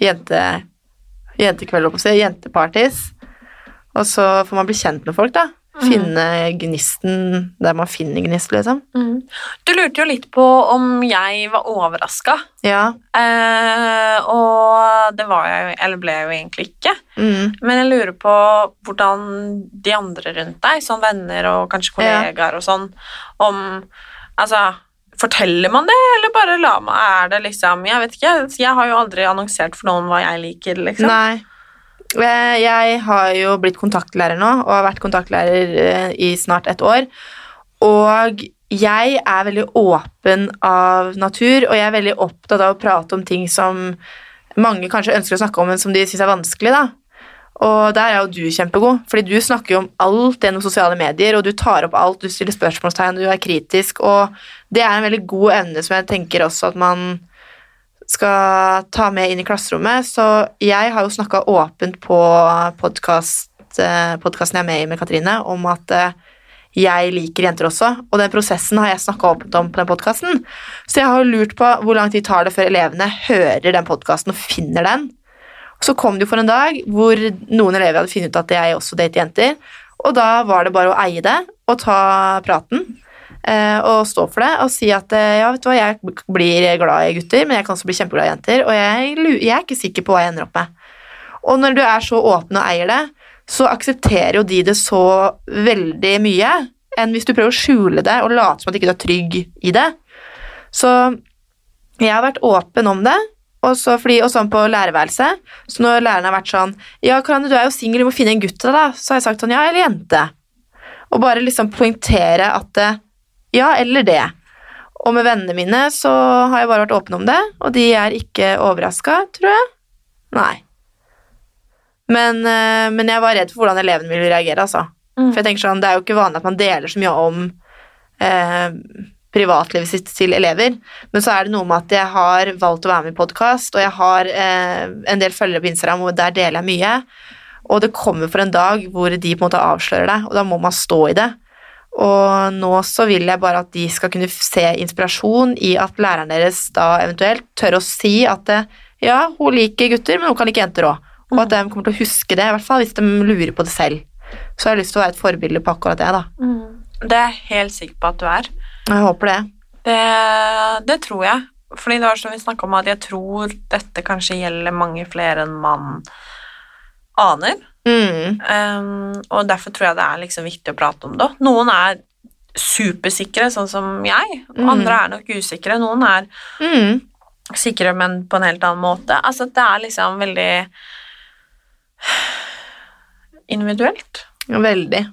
jente, jentekvelder, holdt på å si, jenteparties, og så får man bli kjent med folk, da. Finne gnisten der man finner gnist, liksom. Du lurte jo litt på om jeg var overraska, Ja. eh, og det var jeg jo, eller ble jeg jo egentlig ikke. Mm. Men jeg lurer på hvordan de andre rundt deg, sånn venner og kanskje kollegaer og sånn, om Altså, forteller man det, eller bare la meg, Er det liksom Jeg vet ikke, jeg har jo aldri annonsert for noen hva jeg liker, liksom. Nei. Eh, Jeg har jo blitt kontaktlærer nå, og har vært kontaktlærer eh, i snart et år. Og jeg er veldig åpen av natur, og jeg er veldig opptatt av å prate om ting som mange kanskje ønsker å snakke om, men som de syns er vanskelig. da. Og der er jo du kjempegod, fordi du snakker jo om alt gjennom sosiale medier, og du tar opp alt, du stiller spørsmålstegn, du er kritisk, og det er en veldig god evne som jeg tenker også at man skal ta med inn i klasserommet. Så jeg har jo snakka åpent på podcast, eh, podkasten jeg er med i med Katrine, om at eh, jeg liker jenter også, og den prosessen har jeg snakka åpent om på den podkasten. Så jeg har lurt på hvor lang tid tar det før elevene hører den podkasten og finner den. Så kom det jo for en dag hvor noen elever hadde funnet ut at jeg også dater jenter, og da var det bare å eie det og ta praten. Eh, og stå for det og si at eh, ja, vet du hva, jeg blir glad i gutter, men jeg kan også bli kjempeglad i jenter, og jeg, jeg er ikke sikker på hva jeg ender opp med. Og når du er så åpen og eier det, så aksepterer jo de det så veldig mye, enn hvis du prøver å skjule det og late som at ikke du er trygg i det. Så jeg har vært åpen om det, og, så fordi, og sånn på lærerværelset. Så når læreren har vært sånn Ja, Karanne, du er jo singel, du må finne en gutt til deg, da. Så har jeg sagt sånn Ja, eller jente. Og bare liksom poengtere at det, Ja, eller det. Og med vennene mine så har jeg bare vært åpen om det, og de er ikke overraska, tror jeg. Nei. Men, eh, men jeg var redd for hvordan elevene ville reagere, altså. For jeg tenker sånn, Det er jo ikke vanlig at man deler så mye om eh, privatlivet sitt til elever, men så er det noe med at jeg har valgt å være med i podkast, og jeg har eh, en del følgere på Instagram, og der deler jeg mye. Og det kommer for en dag hvor de på en måte avslører deg, og da må man stå i det. Og nå så vil jeg bare at de skal kunne se inspirasjon i at læreren deres da eventuelt tør å si at eh, ja, hun liker gutter, men hun kan like jenter òg. Og at de kommer til å huske det, i hvert fall hvis de lurer på det selv. Så jeg har lyst til å være et forbilde på akkurat det, da. Det er jeg helt sikker på at du er. Jeg håper det. Det, det tror jeg. Fordi det var som vi snakka om, at jeg tror dette kanskje gjelder mange flere enn man aner. Mm. Um, og derfor tror jeg det er liksom viktig å prate om det. Noen er supersikre, sånn som jeg. Mm. Andre er nok usikre. Noen er Mm. sikre, men på en helt annen måte. Altså, det er liksom veldig individuelt. Veldig.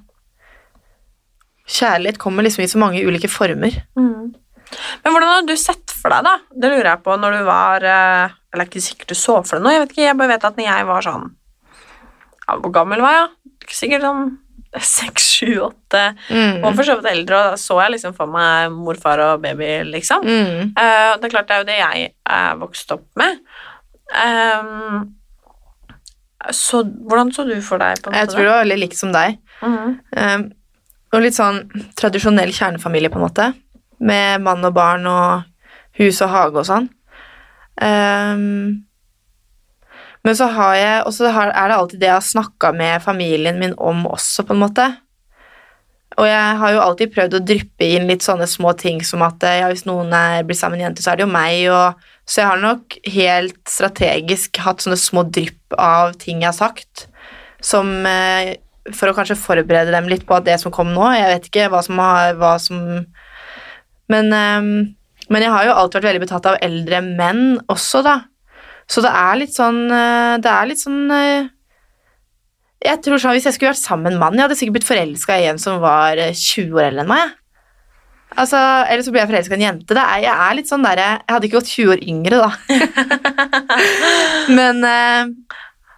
Kjærlighet kommer liksom i så mange ulike former. Men hvordan har du sett for deg, da? Det lurer jeg på når du var eh, Eller ikke sikkert du så for deg noe, jeg vet ikke, jeg bare vet at når jeg var sånn ja, Hvor gammel var jeg? Sikkert sånn seks, sju, åtte Mm. Og for så vidt eldre, og da så jeg liksom for meg morfar og baby, liksom. Mm. Uh, det er klart det er jo det jeg er vokst opp med. Um, så hvordan så du for deg på en måte? Jeg tror det var veldig likt som deg. Mhm. Um, og litt sånn tradisjonell kjernefamilie, på en måte. Med mann og barn og hus og hage og sånn. Um, men så har jeg Og så er det alltid det jeg har snakka med familien min om også, på en måte. Og jeg har jo alltid prøvd å dryppe inn litt sånne små ting som at eh, ja, hvis noen er, blir sammen med en jente, så er det jo meg, og Så jeg har nok helt strategisk hatt sånne små drypp av ting jeg har sagt, som eh, For å kanskje forberede dem litt på at det som kom nå Jeg vet ikke hva som har hva som Men, eh, men jeg har jo alltid vært veldig betatt av eldre menn også, da. Så det er litt sånn eh, Det er litt sånn eh, jeg tror sånn, Hvis jeg skulle vært sammen med en mann, jeg hadde sikkert blitt forelska i en som var eh, 20 år eldre enn meg. Altså, Eller så blir jeg forelska i en jente. Det er, jeg er litt sånn der, Jeg hadde ikke gått 20 år yngre, da. Men uh,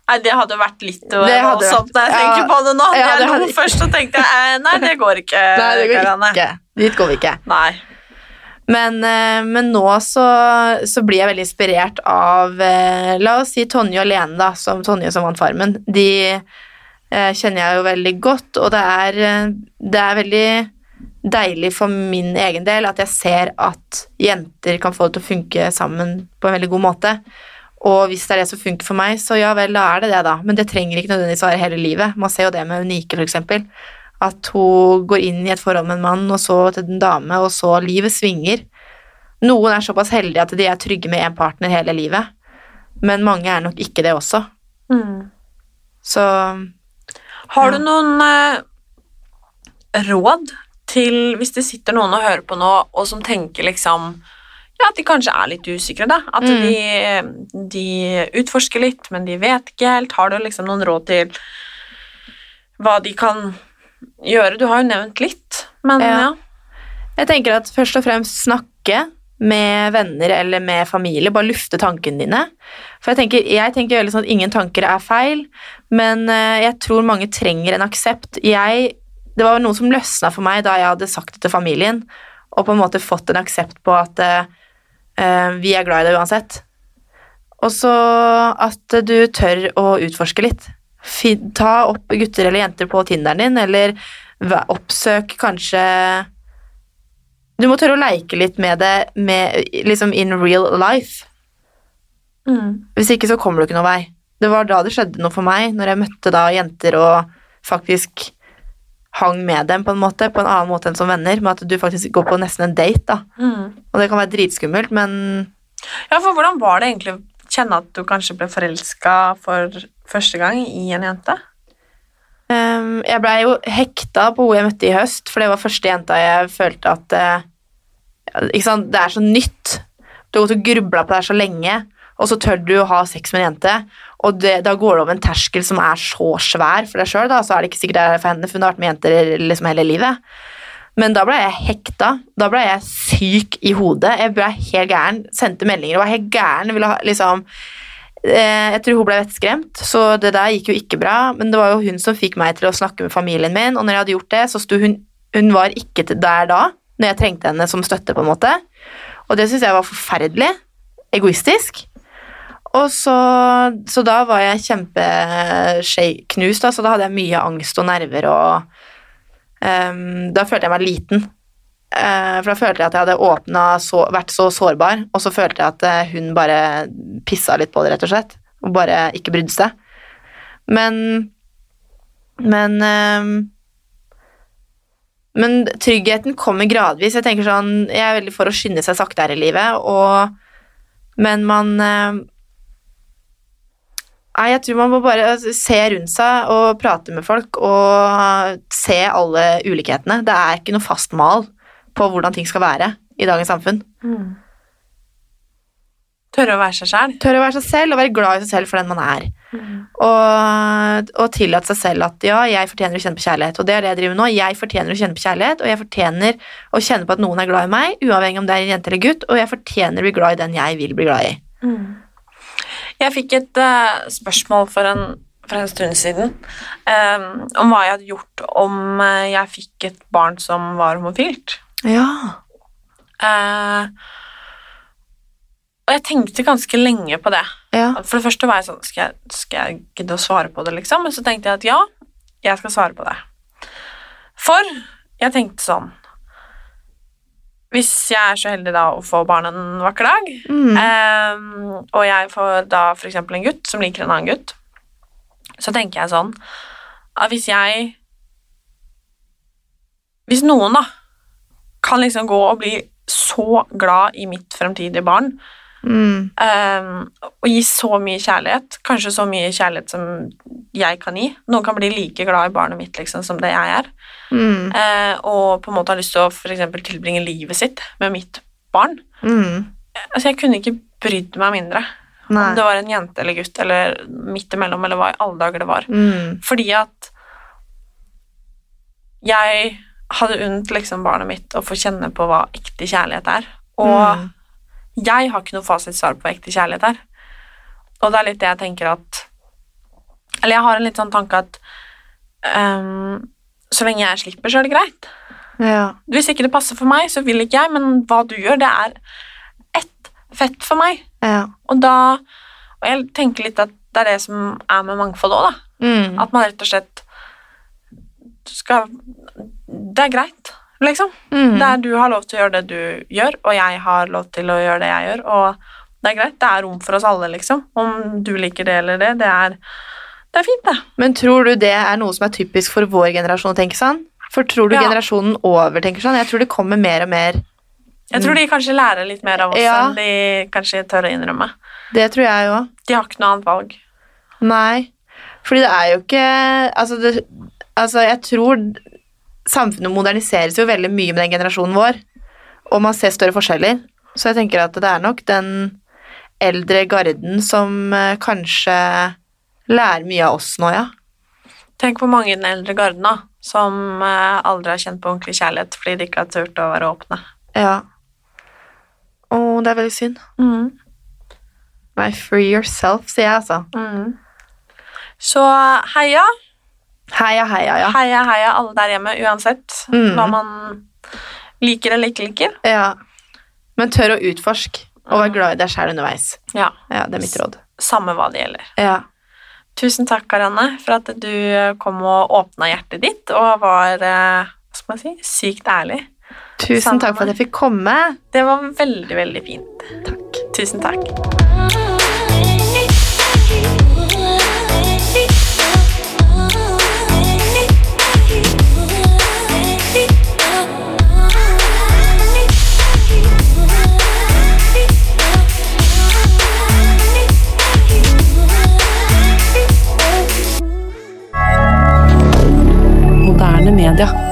Nei, det hadde vært litt Det hadde voldsomt når jeg tenker ja. på det nå. Ja, jeg lo hadde- først og tenkte jeg, eh, nei, det går ikke. Nei, det går ikke. Dit går vi ikke. Nei. Men, eh, men nå så, så blir jeg veldig inspirert av eh, La oss si Tonje og Lene, da, som Tonje som vant Farmen. De eh, kjenner jeg jo veldig godt, og det er, det er veldig deilig for min egen del at jeg ser at jenter kan få det til å funke sammen på en veldig god måte. Og hvis det er det som funker for meg, så ja vel, da er det det, da. Men det trenger ikke nødvendigvis være hele livet. Man ser jo det med Unike, for eksempel. At hun går inn i et forhold med en mann, og så til en dame, og så livet svinger. Noen er såpass heldige at de er trygge med én partner hele livet, men mange er nok ikke det også. Mm. Så Har du noen eh, råd til hvis det sitter noen og hører på nå, og som tenker liksom ja, at de kanskje er litt usikre, da. At Mm. de, de utforsker litt, men de vet ikke helt. Har du liksom noen råd til hva de kan gjøre? Du har jo nevnt litt, men ja. Ja. Jeg tenker at først og fremst snakke med venner eller med familie. Bare lufte tankene dine. For jeg tenker, jeg tenker veldig sånn at ingen tanker er feil, men eh, jeg tror mange trenger en aksept. Jeg, det var noe som løsna for meg da jeg hadde sagt det til familien, og på en måte fått en aksept på at eh, vi er glad i deg uansett. Og så at du tør å utforske litt. Ta opp gutter eller jenter på Tinderen din, eller oppsøk kanskje Du må tørre å leke litt med det med, liksom in real life. Mm. Hvis ikke så kommer du ikke noen vei. Det var da det skjedde noe for meg, når jeg møtte da jenter og faktisk hang med dem på en måte, på en annen måte enn som venner, med at du faktisk går på nesten en date, da. Mm. Og det kan være dritskummelt, men Ja, for hvordan var det egentlig å kjenne at du kanskje ble forelska for første gang i en jente? Um, jeg blei jo hekta på hun jeg møtte i høst, for det var første jenta jeg følte at uh, ikke sant? Det er så nytt. Du har gått og grubla på det her så lenge, og så tør du å ha sex med en jente, og det, da går det over en terskel som er så svær for deg sjøl, så er det ikke sikkert det er for henne, for hun har vært med jenter liksom hele livet. Men da ble jeg hekta. Da ble jeg syk i hodet. Jeg ble helt gæren. Sendte meldinger og var helt gæren. Ville ha, liksom Jeg tror hun ble vettskremt, så det der gikk jo ikke bra. Men det var jo hun som fikk meg til å snakke med familien min, og når jeg hadde gjort det, så sto hun Hun var ikke der da, når jeg trengte henne som støtte, på en måte. Og det syns jeg var forferdelig. Egoistisk. Og så, så da var jeg kjempeknust, da, så da hadde jeg mye angst og nerver og um, da følte jeg meg liten. Eh, for da følte jeg at jeg hadde åpna så, vært så sårbar, og så følte jeg at eh, hun bare pissa litt på det, rett og slett. Og bare ikke brydde seg. Men Men ehm, Men tryggheten kommer gradvis. Jeg tenker sånn, jeg er veldig for å skynde seg sakte her i livet, og Men man ehm, Nei, jeg tror man må bare se rundt seg og prate med folk og se alle ulikhetene. Det er ikke noe fast mal på hvordan ting skal være i dagens samfunn. Mm. Tørre å være seg sjæl. Tørre å være seg selv og være glad i seg selv for den man er. Mm. Og, og tillate seg selv at ja, jeg fortjener å kjenne på kjærlighet. Og det er det jeg driver med nå. Jeg fortjener å kjenne på kjærlighet, og jeg fortjener å kjenne på at noen er glad i meg, uavhengig om det er en jente eller gutt, og jeg fortjener å bli glad i den jeg vil bli glad i. Mm. Jeg fikk et uh, spørsmål for en, for en, stund siden um, om hva jeg hadde gjort om uh, jeg fikk et barn som var homofilt. Ja. Uh, og jeg tenkte ganske lenge på det. Ja. For det første var jeg sånn Skal jeg, skal jeg gidde å svare på det, liksom? Men så tenkte jeg at ja, jeg skal svare på det. For jeg tenkte sånn hvis jeg er så heldig da å få barn en vakker dag, Mm. eh, og jeg får da eksempel en gutt som liker en annen gutt, så tenker jeg sånn at hvis jeg Hvis noen da kan liksom gå og bli så glad i mitt fremtidige barn Mm. um, og gi så mye kjærlighet, kanskje så mye kjærlighet som jeg kan gi Noen kan bli like glad i barnet mitt liksom, som det jeg er. Mm. uh, og på en måte har lyst til å for eksempel, tilbringe livet sitt med mitt barn. Mm. Altså, jeg kunne ikke brydd meg mindre Nei. om det var en jente eller gutt eller midt imellom, eller hva i alle dager det var. Mm. Fordi at jeg hadde unnt liksom barnet mitt å få kjenne på hva ekte kjærlighet er. Og Mm. jeg har ikke noe fasitsvar på hva ekte kjærlighet er. Og det er litt det jeg tenker at Eller jeg har en litt sånn tanke at um, så lenge jeg slipper, så er det greit. Ja. Hvis ikke det passer for meg, så vil ikke jeg, men hva du gjør, det er ett fett for meg. Ja. Og da Og jeg tenker litt at det er det som er med mangfold òg, da. Mm. At man rett og slett skal Det er greit, liksom. Mm. Det er du har lov til å gjøre det du gjør, og jeg har lov til å gjøre det jeg gjør, og det er greit. Det er rom for oss alle, liksom. Om du liker det eller det, det er, det er fint, det. Men tror du det er noe som er typisk for vår generasjon å tenke sånn? For tror du Ja. generasjonen over tenker sånn? Jeg tror det kommer mer og mer Jeg tror de kanskje lærer litt mer av oss Ja. enn de kanskje tør å innrømme. Det tror jeg òg. De har ikke noe annet valg. Nei. Fordi det er jo ikke Altså, det, altså jeg tror samfunnet moderniseres jo veldig mye med den generasjonen vår, og man ser større forskjeller. Så jeg tenker at det er nok den eldre garden som eh, kanskje lærer mye av oss nå, ja. Tenk på mange i den eldre garden da, som eh, aldri har kjent på ordentlig kjærlighet fordi de ikke har turt å være åpne. Ja. Å, det er veldig synd. Nei, free yourself, sier jeg altså. Så heia, Heia, heia, ja. heia, heia alle der hjemme, uansett Mm. hva man liker eller ikke liker. ja. Men tør å utforske, og vær glad i deg sjæl underveis. Ja, Ja, det er mitt råd. samme hva det gjelder. Ja. Tusen takk, Karianne, for at du kom og åpna hjertet ditt og var eh, hva skal man si, sykt ærlig. Tusen Sammen. takk for at jeg fikk komme. Det var veldig, veldig fint. Takk. Tusen takk. moderne media.